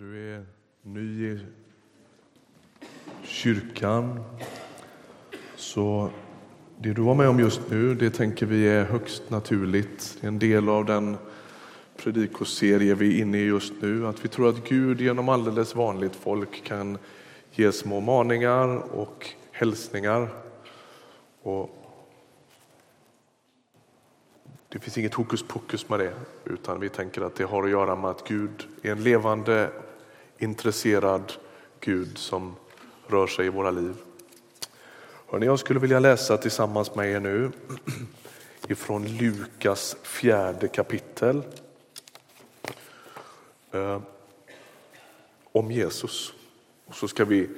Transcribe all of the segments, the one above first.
du är ny i kyrkan så det du var med om just nu, det tänker vi är högst naturligt. Det är en del av den predikoserie vi är inne i just nu. Att vi tror att Gud genom alldeles vanligt folk kan ge små maningar och hälsningar. Och det finns inget hokus pokus med det, utan vi tänker att det har att göra med att Gud är en levande, intresserad Gud som rör sig i våra liv. Hörrni, jag skulle vilja läsa tillsammans med er nu ifrån Lukas fjärde kapitel eh, om Jesus. Och så ska vi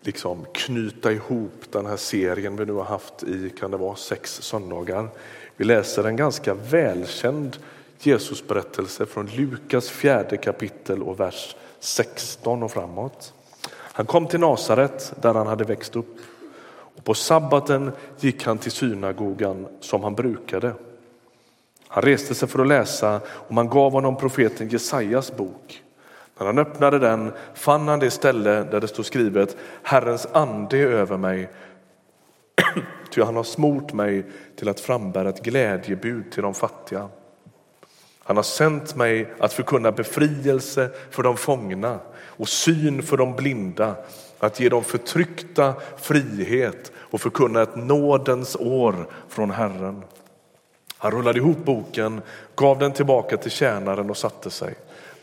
liksom knyta ihop den här serien vi nu har haft i, kan det vara, sex söndagar. Vi läser en ganska välkänd Jesusberättelse från Lukas fjärde kapitel och vers 16 och framåt. Han kom till Nasaret där han hade växt upp och på sabbaten gick han till synagogan som han brukade. Han reste sig för att läsa och man gav honom profeten Jesajas bok. När han öppnade den fann han det ställe där det stod skrivet Herrens ande är över mig ty han har smort mig till att frambära ett glädjebud till de fattiga. Han har sänt mig att förkunna befrielse för de fångna och syn för de blinda, att ge de förtryckta frihet och förkunna ett nådens år från Herren. Han rullade ihop boken, gav den tillbaka till tjänaren och satte sig.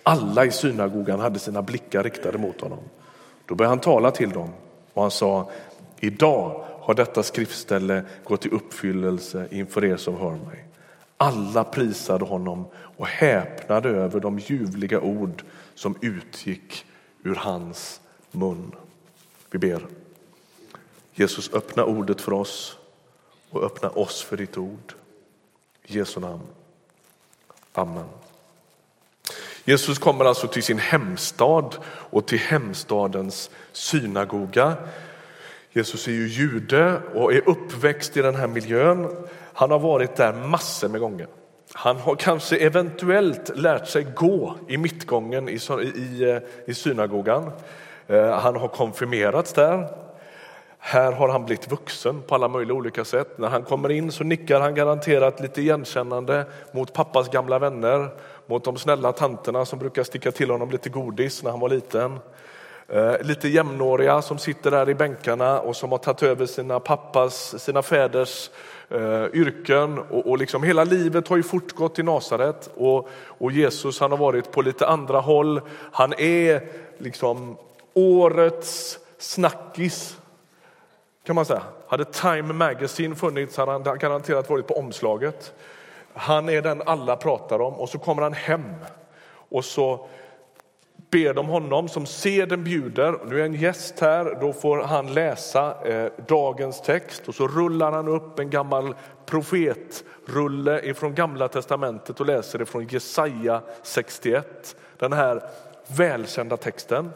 Alla i synagogan hade sina blickar riktade mot honom. Då började han tala till dem och han sa, idag har detta skriftställe gått i uppfyllelse inför er som hör mig. Alla prisade honom och häpnade över de ljuvliga ord som utgick ur hans mun. Vi ber. Jesus, öppna ordet för oss och öppna oss för ditt ord. I Jesu namn. Amen. Jesus kommer alltså till sin hemstad och till hemstadens synagoga. Jesus är ju jude och är uppväxt i den här miljön. Han har varit där massor med gånger. Han har kanske eventuellt lärt sig gå i mittgången i, i, i eh, synagogan. Eh, han har konfirmerats där. Här har han blivit vuxen på alla möjliga olika sätt. När han kommer in så nickar han garanterat lite igenkännande mot pappas gamla vänner, mot de snälla tanterna som brukar sticka till honom lite godis när han var liten. Eh, lite jämnåriga som sitter där i bänkarna och som har tagit över sina pappas, sina fäders eh, yrken och, och liksom hela livet har ju fortgått i Nasaret och, och Jesus han har varit på lite andra håll. Han är liksom årets snackis kan man säga. Hade Time Magazine funnits hade han garanterat varit på omslaget. Han är den alla pratar om och så kommer han hem och så ber de honom som seden bjuder, nu är en gäst här, då får han läsa eh, dagens text och så rullar han upp en gammal profetrulle ifrån gamla testamentet och läser det från Jesaja 61, den här välkända texten.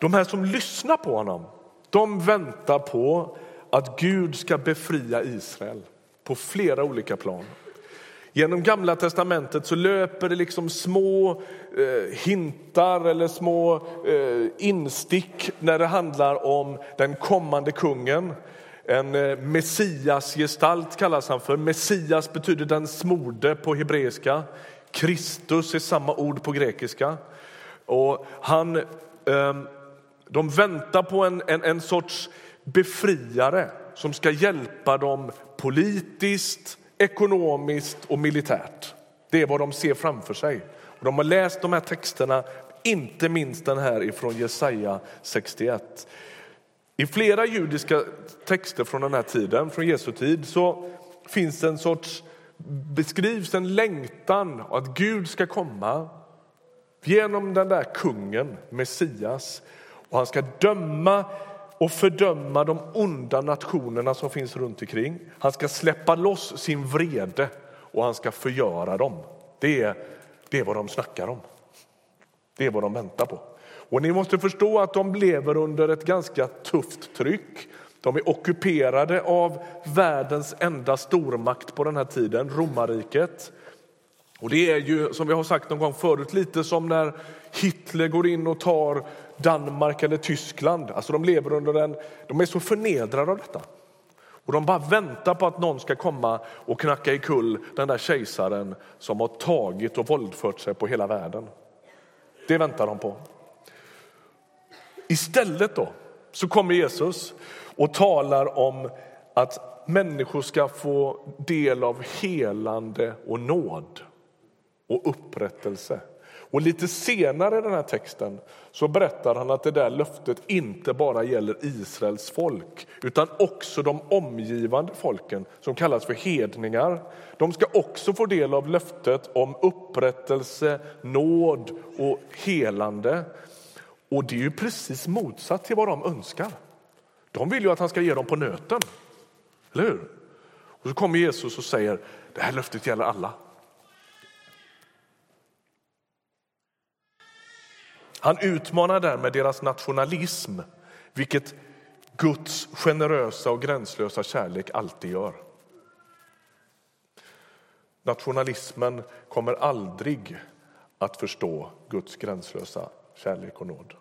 De här som lyssnar på honom, de väntar på att Gud ska befria Israel på flera olika plan. Genom Gamla testamentet så löper det liksom små eh, hintar eller små eh, instick när det handlar om den kommande kungen. En eh, messiasgestalt kallas han för. Messias betyder den smorde på hebreiska. Kristus är samma ord på grekiska. Och han, eh, de väntar på en, en, en sorts befriare som ska hjälpa dem politiskt, ekonomiskt och militärt. Det är vad de ser framför sig. Och de har läst de här texterna, inte minst den här ifrån Jesaja 61. I flera judiska texter från den här tiden, från Jesu tid, så finns en sorts beskrivs en längtan att Gud ska komma genom den där kungen, Messias, och han ska döma och fördöma de onda nationerna som finns runt omkring. Han ska släppa loss sin vrede och han ska förgöra dem. Det är, det är vad de snackar om. Det är vad de väntar på. Och ni måste förstå att de lever under ett ganska tufft tryck. De är ockuperade av världens enda stormakt på den här tiden, romarriket. Och Det är ju, som vi har sagt någon gång förut, lite som när Hitler går in och tar Danmark eller Tyskland. Alltså de lever under en, de är så förnedrade av detta. Och de bara väntar på att någon ska komma och knacka i kull den där kejsaren som har tagit och våldfört sig på hela världen. Det väntar de på. Istället då så kommer Jesus och talar om att människor ska få del av helande och nåd och upprättelse. Och lite senare i den här texten så berättar han att det där löftet inte bara gäller Israels folk utan också de omgivande folken som kallas för hedningar. De ska också få del av löftet om upprättelse, nåd och helande. Och det är ju precis motsatt till vad de önskar. De vill ju att han ska ge dem på nöten. Eller hur? Och så kommer Jesus och säger det här löftet gäller alla. Han utmanar därmed deras nationalism, vilket Guds generösa och gränslösa kärlek alltid gör. Nationalismen kommer aldrig att förstå Guds gränslösa kärlek och nåd.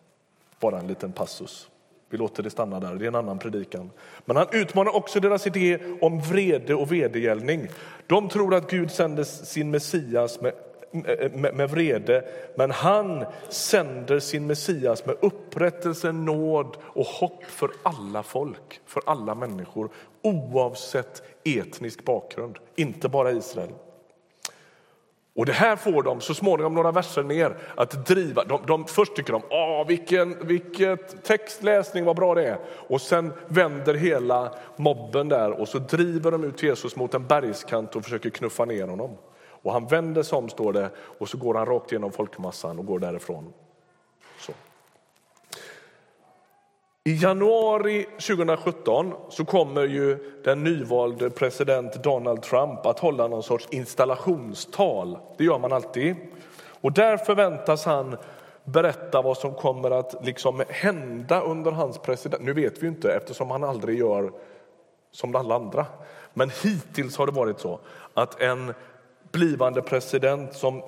Bara en liten passus. Vi låter det stanna där, det är en annan predikan. Men han utmanar också deras idé om vrede och vedergällning. De tror att Gud sände sin Messias med med, med vrede, men han sänder sin Messias med upprättelse, nåd och hopp för alla folk, för alla människor oavsett etnisk bakgrund, inte bara Israel. Och Det här får de så småningom, några verser ner, att driva. De, de, först tycker de Åh, vilken vilket textläsning, vad bra det är. Och sen vänder hela mobben där och så driver de ut Jesus mot en bergskant och försöker knuffa ner honom. Och han vänder sig om, står det, och så går han rakt genom folkmassan och går därifrån. Så. I januari 2017 så kommer ju den nyvalde president Donald Trump att hålla någon sorts installationstal. Det gör man alltid. Och där förväntas han berätta vad som kommer att liksom hända under hans president. Nu vet vi inte eftersom han aldrig gör som alla andra. Men hittills har det varit så att en blivande president som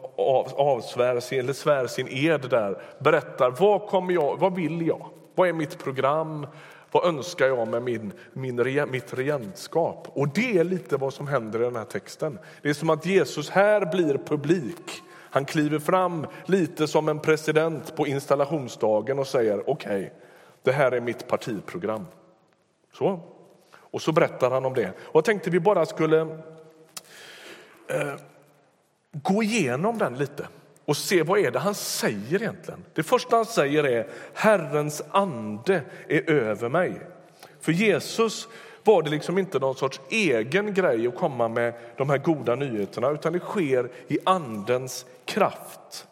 avsvär sin, eller svär sin ed där berättar vad, kommer jag, vad vill jag, vad är mitt program, vad önskar jag med min, min, mitt regentskap? Och det är lite vad som händer i den här texten. Det är som att Jesus här blir publik. Han kliver fram lite som en president på installationsdagen och säger okej, okay, det här är mitt partiprogram. Så. Och så berättar han om det. Och jag tänkte vi bara skulle eh, gå igenom den lite och se vad är det han säger egentligen. Det första han säger är Herrens ande är över mig. För Jesus var det liksom inte någon sorts egen grej att komma med de här goda nyheterna utan det sker i andens kraft.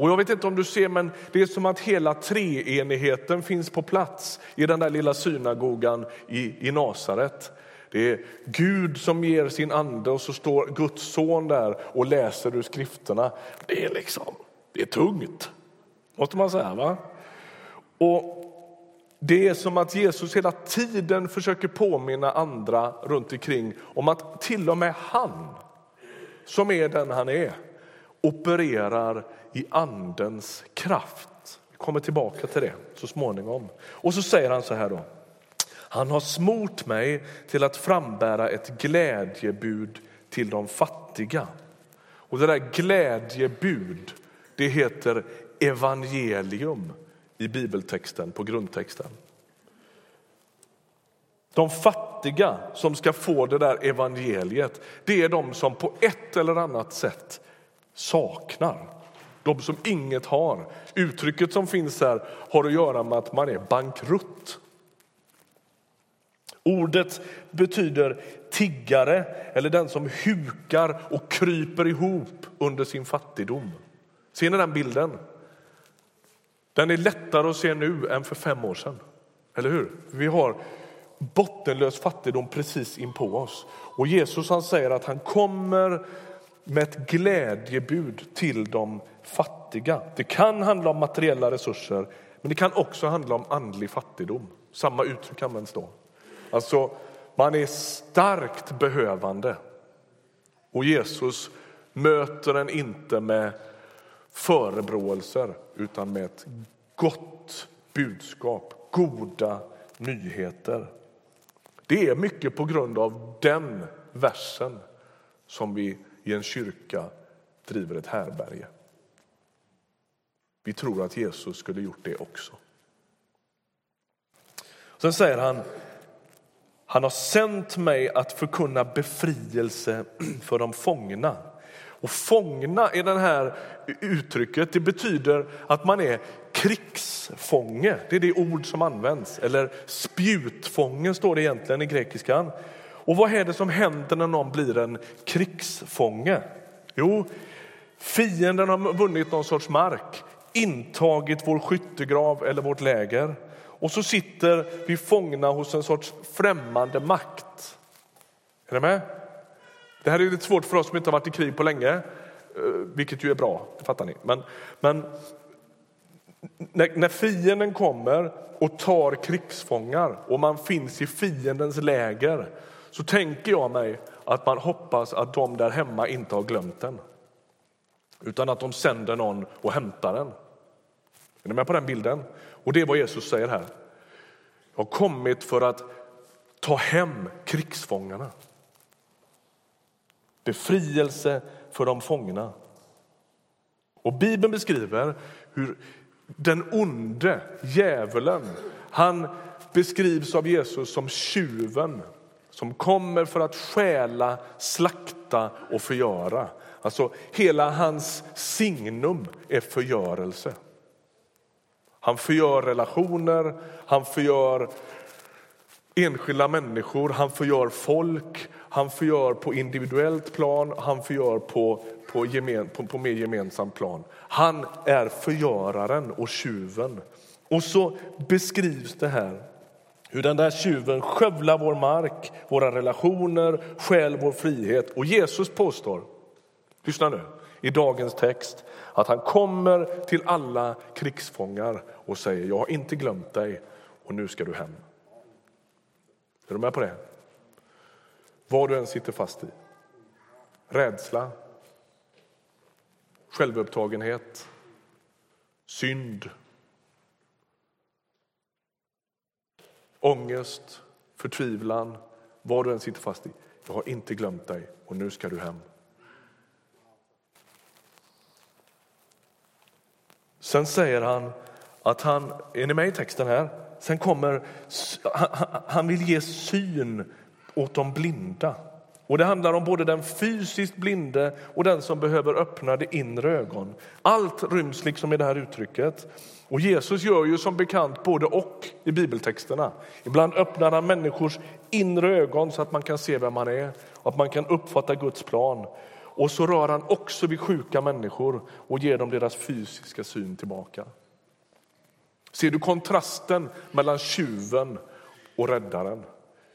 Och jag vet inte om du ser, men det är som att hela treenigheten finns på plats i den där lilla synagogan i, i Nasaret. Det är Gud som ger sin ande och så står Guds son där och läser ur skrifterna. Det är liksom, det är tungt, måste man säga. va? Och det är som att Jesus hela tiden försöker påminna andra runt omkring om att till och med han, som är den han är, opererar i Andens kraft. Vi kommer tillbaka till det så småningom. Och så säger han så här då. Han har smort mig till att frambära ett glädjebud till de fattiga. Och det där glädjebud, det heter evangelium i bibeltexten, på grundtexten. De fattiga som ska få det där evangeliet, det är de som på ett eller annat sätt saknar. De som inget har. Uttrycket som finns här har att göra med att man är bankrutt. Ordet betyder tiggare eller den som hukar och kryper ihop under sin fattigdom. Ser ni den bilden? Den är lättare att se nu än för fem år sedan. Eller hur? Vi har bottenlös fattigdom precis in på oss. Och Jesus han säger att han kommer med ett glädjebud till de fattiga. Det kan handla om materiella resurser, men det kan också handla om andlig fattigdom. Samma uttryck används då. Alltså, man är starkt behövande. Och Jesus möter den inte med förebråelser utan med ett gott budskap, goda nyheter. Det är mycket på grund av den versen som vi i en kyrka driver ett härberge. Vi tror att Jesus skulle gjort det också. Sen säger han, han har sänt mig att förkunna befrielse för de fångna. Och fångna i det här uttrycket, det betyder att man är krigsfånge. Det är det ord som används. Eller spjutfånge står det egentligen i grekiskan. Och vad är det som händer när någon blir en krigsfånge? Jo, fienden har vunnit någon sorts mark, intagit vår skyttegrav eller vårt läger. Och så sitter vi fångna hos en sorts främmande makt. Är ni med? Det här är lite svårt för oss som inte har varit i krig på länge, eh, vilket ju är bra, det fattar ni. Men, men när, när fienden kommer och tar krigsfångar och man finns i fiendens läger så tänker jag mig att man hoppas att de där hemma inte har glömt den utan att de sänder någon och hämtar den. Är ni med på den bilden? Och det är vad Jesus säger här. Jag har kommit för att ta hem krigsfångarna. Befrielse för de fångna. Och Bibeln beskriver hur den onde, djävulen, han beskrivs av Jesus som tjuven som kommer för att stjäla, slakta och förgöra. Alltså hela hans signum är förgörelse. Han förgör relationer, han förgör enskilda människor, han förgör folk, han förgör på individuellt plan, han förgör på, på, gemen, på, på mer gemensamt plan. Han är förgöraren och tjuven. Och så beskrivs det här hur den där tjuven skövlar vår mark, våra relationer, stjäl vår frihet. Och Jesus påstår, lyssna nu, i dagens text att han kommer till alla krigsfångar och säger jag har inte glömt dig och nu ska du hem. Är du med på det? Vad du än sitter fast i. Rädsla, självupptagenhet, synd, ångest, förtvivlan, vad du än sitter fast i. Jag har inte glömt dig och nu ska du hem. Sen säger han att han, är ni med i texten här? Sen kommer, han vill ge syn åt de blinda. Och Det handlar om både den fysiskt blinde och den som behöver öppna det inre ögon. Allt ryms liksom i det här uttrycket. Och Jesus gör ju som bekant både och i bibeltexterna. Ibland öppnar han människors inre ögon så att man kan se vem man är och att man kan uppfatta Guds plan. Och så rör han också vid sjuka människor och ger dem deras fysiska syn tillbaka. Ser du kontrasten mellan tjuven och räddaren?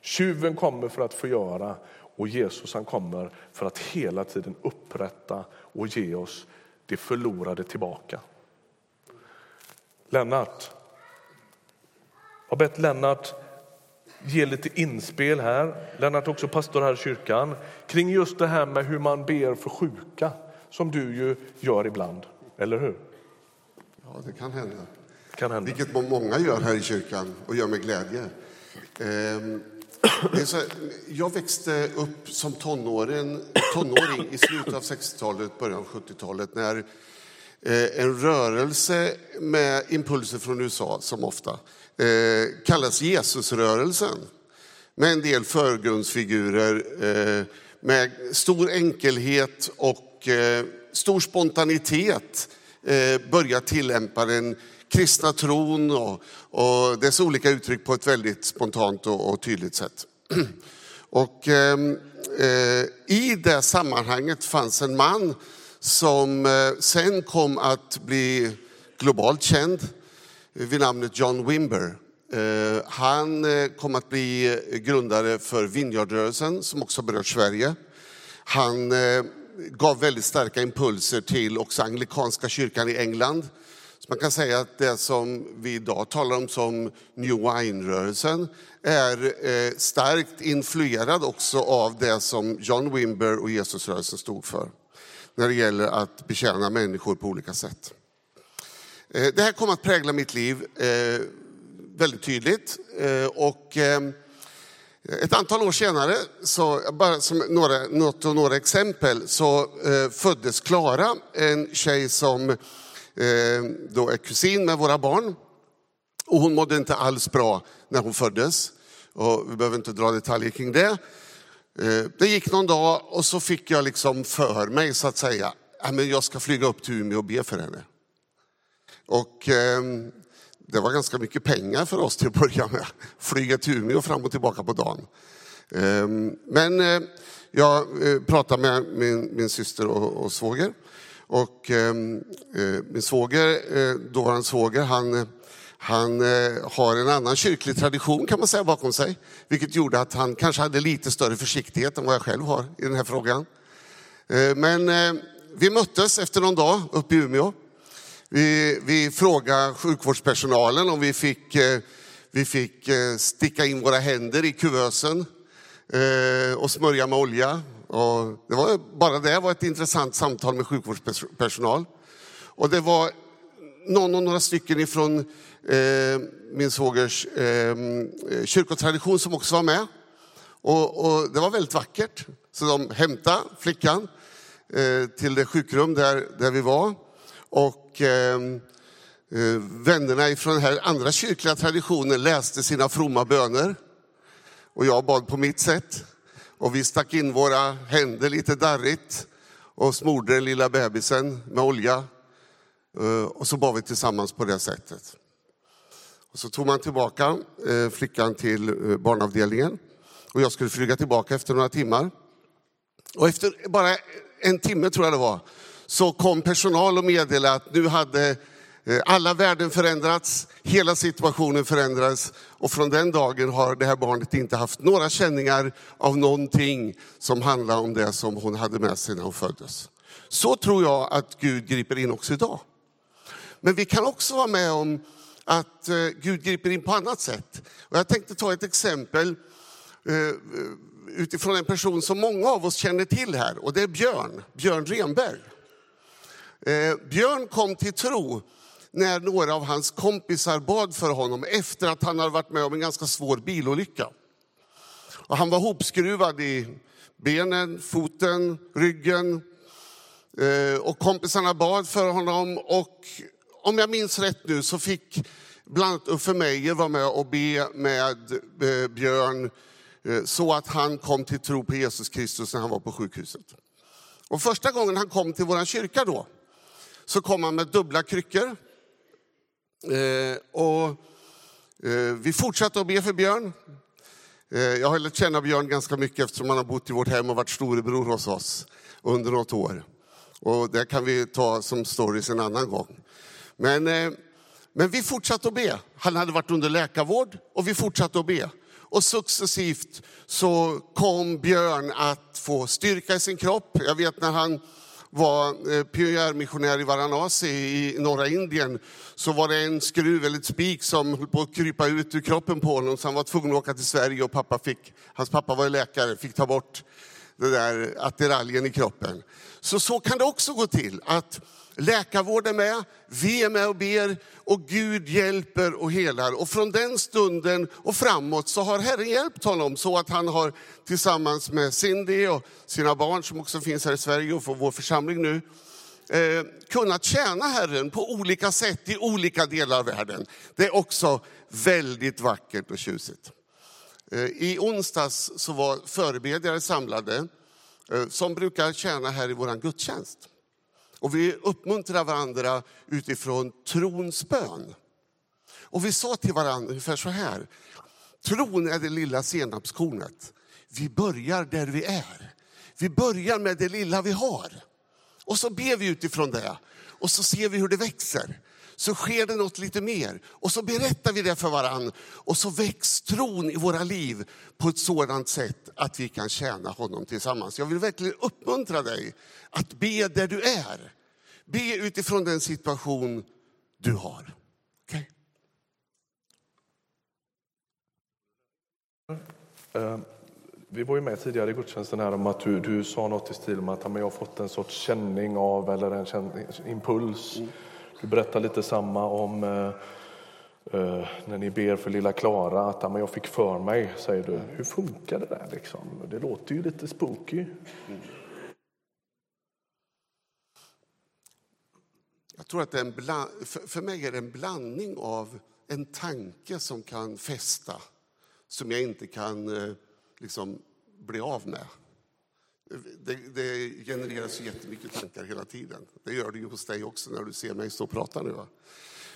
Tjuven kommer för att förgöra och Jesus han kommer för att hela tiden upprätta och ge oss det förlorade tillbaka. Lennart. Jag har bett Lennart ge lite inspel här. Lennart också pastor här i kyrkan kring just det här med hur man ber för sjuka som du ju gör ibland, eller hur? Ja, det kan hända. Kan hända. Vilket många gör här i kyrkan och gör med glädje. Ehm, så, jag växte upp som tonåring, tonåring i slutet av 60-talet, början av 70-talet när eh, en rörelse med impulser från USA, som ofta, eh, kallas Jesusrörelsen. Med en del förgrundsfigurer, eh, med stor enkelhet och eh, stor spontanitet eh, börjar tillämpa den kristna tron och, och dess olika uttryck på ett väldigt spontant och, och tydligt sätt. Och, ehm, eh, I det sammanhanget fanns en man som eh, sen kom att bli globalt känd vid namnet John Wimber. Eh, han eh, kom att bli eh, grundare för Vineyardrörelsen som också berört Sverige. Han gav väldigt starka impulser till också anglikanska kyrkan i England så man kan säga att det som vi idag talar om som New Wine-rörelsen är starkt influerad också av det som John Wimber och Jesusrörelsen stod för. när det gäller att betjäna människor på olika sätt. Eh, det här kom att prägla mitt liv eh, väldigt tydligt. Eh, och ett antal år senare, så, bara som några, något och några exempel, så föddes Klara, en tjej som då är kusin med våra barn. Och hon mådde inte alls bra när hon föddes. Och vi behöver inte dra detaljer kring det. Det gick någon dag och så fick jag liksom för mig så att säga, att jag ska flyga upp till Umeå och be för henne. Och eh, det var ganska mycket pengar för oss till att börja med. Flyga till Umeå fram och tillbaka på dagen. Eh, men eh, jag eh, pratade med min, min syster och, och svåger. Och ehm, eh, min svåger, eh, dåvarande svåger, han, han har en annan kyrklig tradition kan man säga bakom sig. Vilket gjorde att han kanske hade lite större försiktighet än vad jag själv har i den här frågan. Men vi möttes efter någon dag uppe i Umeå vi, vi frågade sjukvårdspersonalen om vi fick, eh, vi fick eh, sticka in våra händer i kuvösen eh, och smörja med olja. Och det var, bara det var ett intressant samtal med sjukvårdspersonal. Och det var någon och några stycken ifrån eh, min svågers eh, kyrkotradition som också var med. Och, och, det var väldigt vackert. Så de hämtade flickan eh, till det sjukrum där, där vi var. Och ehm, eh, vännerna från den här andra kyrkliga traditionen läste sina fromma böner. Och jag bad på mitt sätt. Och vi stack in våra händer lite darrigt och smorde den lilla bebisen med olja. Eh, och så bad vi tillsammans på det sättet. Och så tog man tillbaka eh, flickan till eh, barnavdelningen. Och jag skulle flyga tillbaka efter några timmar. Och efter bara en timme tror jag det var, så kom personal och meddelade att nu hade eh, alla värden förändrats, hela situationen förändrats och från den dagen har det här barnet inte haft några känningar av någonting som handlar om det som hon hade med sig när hon föddes. Så tror jag att Gud griper in också idag. Men vi kan också vara med om att eh, Gud griper in på annat sätt. Och jag tänkte ta ett exempel eh, utifrån en person som många av oss känner till här och det är Björn, Björn Renberg. Eh, Björn kom till tro när några av hans kompisar bad för honom efter att han hade varit med om en ganska svår bilolycka. Och han var hopskruvad i benen, foten, ryggen. Eh, och kompisarna bad för honom och om jag minns rätt nu så fick bland annat Uffe Meijer vara med och be med eh, Björn eh, så att han kom till tro på Jesus Kristus när han var på sjukhuset. Och första gången han kom till vår kyrka då, så kom han med dubbla kryckor. Eh, och eh, vi fortsatte att be för Björn. Eh, jag har lärt känna Björn ganska mycket eftersom han har bott i vårt hem och varit storebror hos oss under något år. Och det kan vi ta som stories en annan gång. Men, eh, men vi fortsatte att be. Han hade varit under läkarvård och vi fortsatte att be. Och successivt så kom Björn att få styrka i sin kropp. Jag vet när han var eh, pionjärmissionär i Varanasi i norra Indien så var det en skruv eller ett spik som höll på att krypa ut ur kroppen på honom så han var tvungen att åka till Sverige och pappa fick, hans pappa var läkare, fick ta bort den där attiraljen i kroppen. Så så kan det också gå till att Läkarvården är med, vi är med och ber och Gud hjälper och helar. Och från den stunden och framåt så har Herren hjälpt honom så att han har tillsammans med Cindy och sina barn som också finns här i Sverige och för vår församling nu, eh, kunnat tjäna Herren på olika sätt i olika delar av världen. Det är också väldigt vackert och tjusigt. Eh, I onsdags så var förebedjare samlade eh, som brukar tjäna här i vår gudstjänst. Och vi uppmuntrar varandra utifrån trons bön. Och vi sa till varandra ungefär så här. Tron är det lilla senapskornet. Vi börjar där vi är. Vi börjar med det lilla vi har. Och så ber vi utifrån det. Och så ser vi hur det växer. Så sker det något lite mer. Och så berättar vi det för varandra. Och så väcks tron i våra liv på ett sådant sätt att vi kan tjäna honom tillsammans. Jag vill verkligen uppmuntra dig att be där du är. Be utifrån den situation du har. Okay? Eh, Vi var ju med tidigare i gudstjänsten här om att du, du sa något i stil med att jag har fått en sorts känning av eller en känning, impuls. Mm. Du berättar lite samma om eh, eh, när ni ber för lilla Klara att jag fick för mig, säger du. Hur funkar det där liksom? Det låter ju lite spooky. Jag tror att det är en bland, för, mig är det en blandning av en tanke som kan fästa, som jag inte kan eh, liksom, bli av med. Det, det genereras jättemycket tankar hela tiden. Det gör det ju hos dig också när du ser mig stå och prata nu.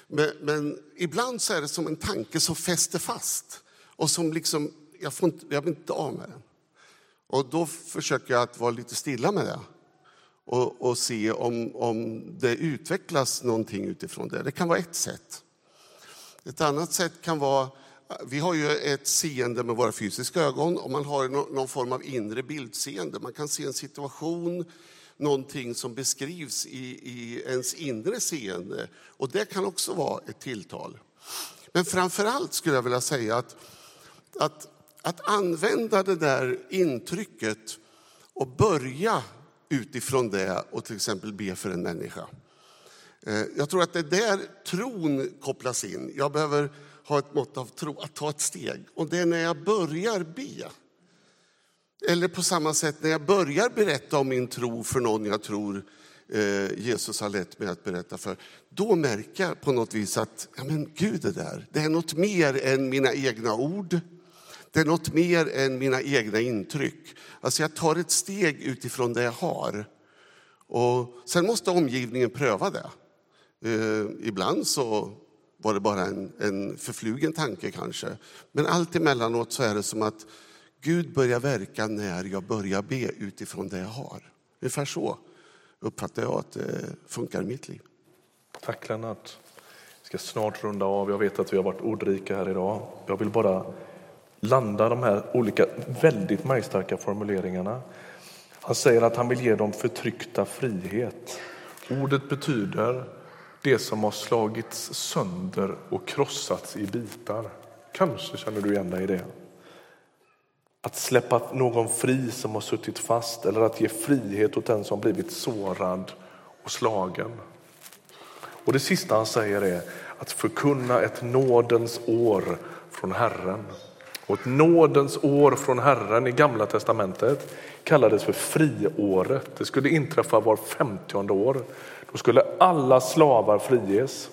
Men, men, ibland så är det som en tanke som fäster fast och som liksom, jag, får inte, jag blir inte av med den. Och då försöker jag att vara lite stilla med det och, och se om, om det utvecklas någonting utifrån det. Det kan vara ett sätt. Ett annat sätt kan vara vi har ju ett seende med våra fysiska ögon och man har någon form av inre bildseende. Man kan se en situation, någonting som beskrivs i, i ens inre seende. Och det kan också vara ett tilltal. Men framför allt skulle jag vilja säga att, att, att använda det där intrycket och börja utifrån det och till exempel be för en människa. Eh, jag tror att det är där tron kopplas in. Jag behöver ha ett mått av tro, att ta ett steg. Och det är när jag börjar be. Eller på samma sätt när jag börjar berätta om min tro för någon jag tror eh, Jesus har lett mig att berätta för. Då märker jag på något vis att ja, men Gud är där. Det är något mer än mina egna ord. Det är något mer än mina egna intryck. Alltså jag tar ett steg utifrån det jag har. Och sen måste omgivningen pröva det. Eh, ibland så var det bara en, en förflugen tanke kanske. Men allt emellanåt så är det som att Gud börjar verka när jag börjar be utifrån det jag har. Ungefär så uppfattar jag att det funkar i mitt liv. Tack Lennart. Vi ska snart runda av. Jag vet att vi har varit ordrika här idag. Jag vill bara landa de här olika väldigt majstarka formuleringarna. Han säger att han vill ge dem förtryckta frihet. Ordet betyder det som har slagits sönder och krossats i bitar. Kanske känner du igen dig i det. Att släppa någon fri som har suttit fast eller att ge frihet åt den som blivit sårad och slagen. Och Det sista han säger är att förkunna ett nådens år från Herren. Och ett nådens år från Herren i Gamla testamentet kallades för friåret. Det skulle inträffa var femtionde år. Då skulle alla slavar friges.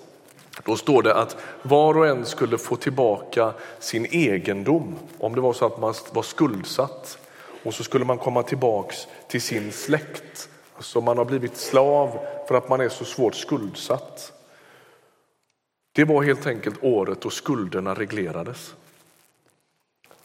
Då står det att var och en skulle få tillbaka sin egendom om det var så att man var skuldsatt. Och så skulle man komma tillbaks till sin släkt. Alltså man har blivit slav för att man är så svårt skuldsatt. Det var helt enkelt året då skulderna reglerades.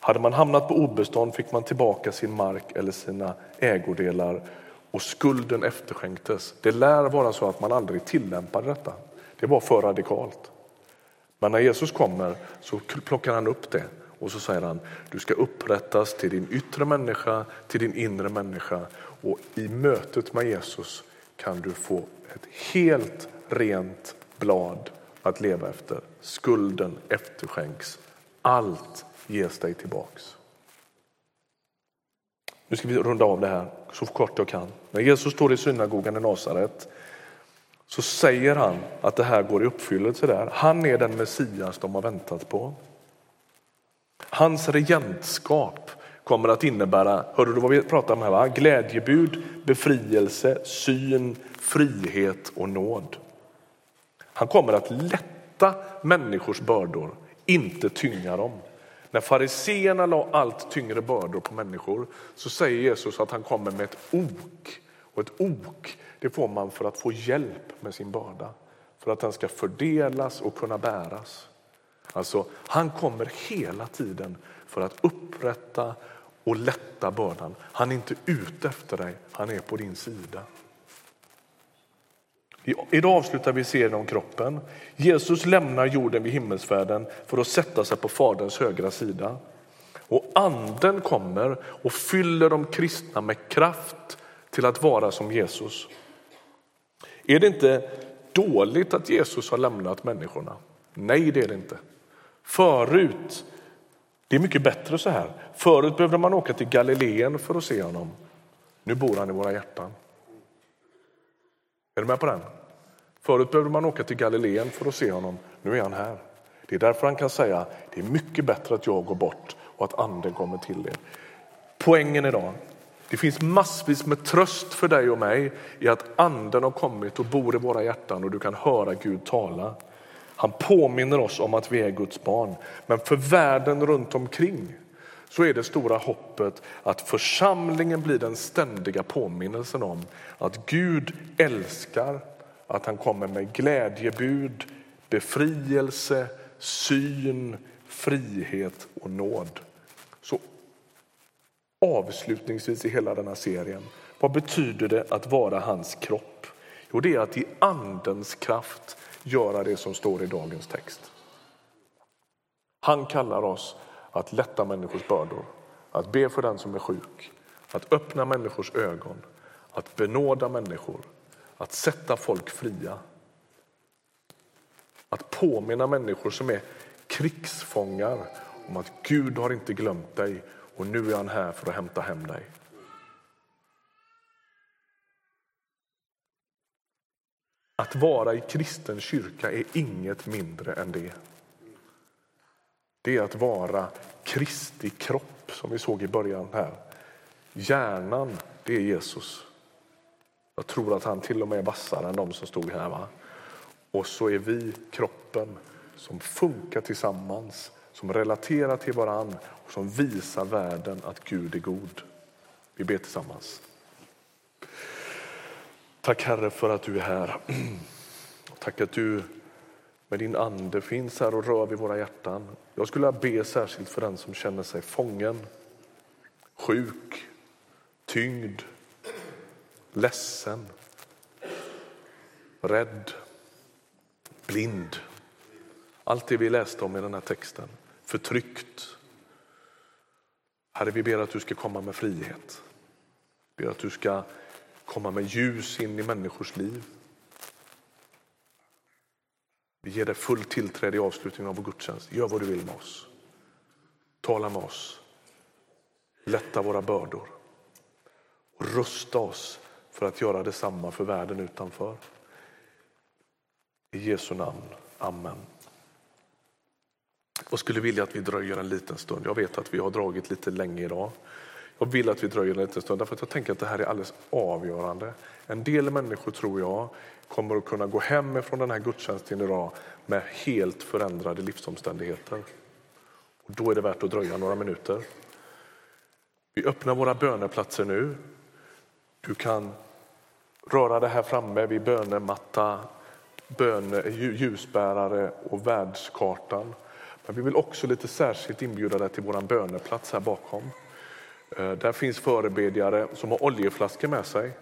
Hade man hamnat på obestånd fick man tillbaka sin mark eller sina ägodelar och skulden efterskänktes. Det lär vara så att man aldrig tillämpade detta. Det var för radikalt. Men när Jesus kommer så plockar han upp det och så säger han du ska upprättas till din yttre människa, till din inre människa och i mötet med Jesus kan du få ett helt rent blad att leva efter. Skulden efterskänks. Allt ges dig tillbaks. Nu ska vi runda av det här så kort jag kan. När Jesus står i synagogan i Nasaret så säger han att det här går i uppfyllelse där. Han är den Messias de har väntat på. Hans regentskap kommer att innebära, hörde du vad vi pratade om här? Va? Glädjebud, befrielse, syn, frihet och nåd. Han kommer att lätta människors bördor, inte tynga dem. När fariseerna la allt tyngre bördor på människor så säger Jesus att han kommer med ett ok. Och ett ok det får man för att få hjälp med sin börda. För att den ska fördelas och kunna bäras. Alltså, han kommer hela tiden för att upprätta och lätta bördan. Han är inte ute efter dig, han är på din sida. Idag avslutar vi serien om kroppen. Jesus lämnar jorden vid himmelsfärden för att sätta sig på Faderns högra sida. Och anden kommer och fyller de kristna med kraft till att vara som Jesus. Är det inte dåligt att Jesus har lämnat människorna? Nej, det är det inte. Förut Det är mycket bättre så här. Förut behövde man åka till Galileen för att se honom. Nu bor han i våra hjärtan. Är du med på den? Förut behövde man åka till Galileen för att se honom. Nu är han här. Det är därför han kan säga det är mycket bättre att jag går bort och att anden kommer till er. Poängen idag, det finns massvis med tröst för dig och mig i att anden har kommit och bor i våra hjärtan och du kan höra Gud tala. Han påminner oss om att vi är Guds barn. Men för världen runt omkring så är det stora hoppet att församlingen blir den ständiga påminnelsen om att Gud älskar, att han kommer med glädjebud, befrielse, syn, frihet och nåd. Så avslutningsvis i hela den här serien, vad betyder det att vara hans kropp? Jo, det är att i andens kraft göra det som står i dagens text. Han kallar oss att lätta människors bördor, att be för den som är sjuk, att öppna människors ögon, att benåda människor, att sätta folk fria. Att påminna människor som är krigsfångar om att Gud har inte glömt dig och nu är han här för att hämta hem dig. Att vara i kristen kyrka är inget mindre än det. Det är att vara Kristi kropp, som vi såg i början här. Hjärnan, det är Jesus. Jag tror att han till och med är vassare än de som stod här. Va? Och så är vi kroppen som funkar tillsammans, som relaterar till varann och som visar världen att Gud är god. Vi ber tillsammans. Tack Herre för att du är här. Tack att du men din ande finns här och rör vid våra hjärtan. Jag skulle be särskilt för den som känner sig fången, sjuk, tyngd, ledsen, rädd, blind. Allt det vi läste om i den här texten. Förtryckt. Herre, vi ber att du ska komma med frihet. Vi ber att du ska komma med ljus in i människors liv. Vi ger dig fullt tillträde i avslutningen av vår gudstjänst. Gör vad du vill med oss. Tala med oss. Lätta våra bördor. Och rusta oss för att göra detsamma för världen utanför. I Jesu namn. Amen. Jag skulle vilja att vi dröjer en liten stund. Jag vet att vi har dragit lite länge idag. Jag vill att vi dröjer en liten stund därför att jag tänker att det här är alldeles avgörande. En del människor tror jag kommer att kunna gå hem från den här gudstjänsten idag med helt förändrade livsomständigheter. Och då är det värt att dröja några minuter. Vi öppnar våra böneplatser nu. Du kan röra dig här framme vid bönematta, böne, ljusbärare och världskartan. Men vi vill också lite särskilt inbjuda dig till vår böneplats här bakom. Eh, där finns förebedjare som har oljeflaskor med sig.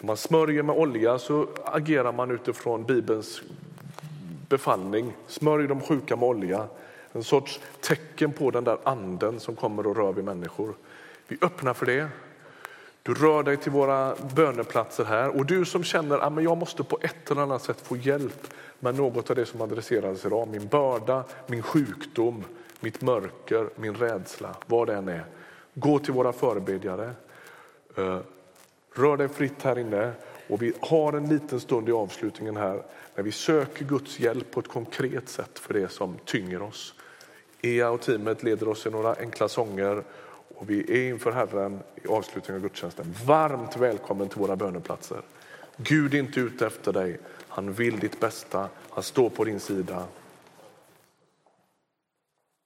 När man smörjer med olja så agerar man utifrån Bibelns befallning. Smörj de sjuka med olja. En sorts tecken på den där anden som kommer och rör vid människor. Vi öppnar för det. Du rör dig till våra böneplatser här och du som känner ah, att jag måste på ett eller annat sätt få hjälp med något av det som adresserades idag. Min börda, min sjukdom, mitt mörker, min rädsla, vad det än är. Gå till våra förebedjare. Eh, Rör dig fritt här inne och vi har en liten stund i avslutningen här när vi söker Guds hjälp på ett konkret sätt för det som tynger oss. Ea och teamet leder oss i några enkla sånger och vi är inför Herren i avslutningen av gudstjänsten. Varmt välkommen till våra böneplatser. Gud är inte ute efter dig. Han vill ditt bästa. Han står på din sida.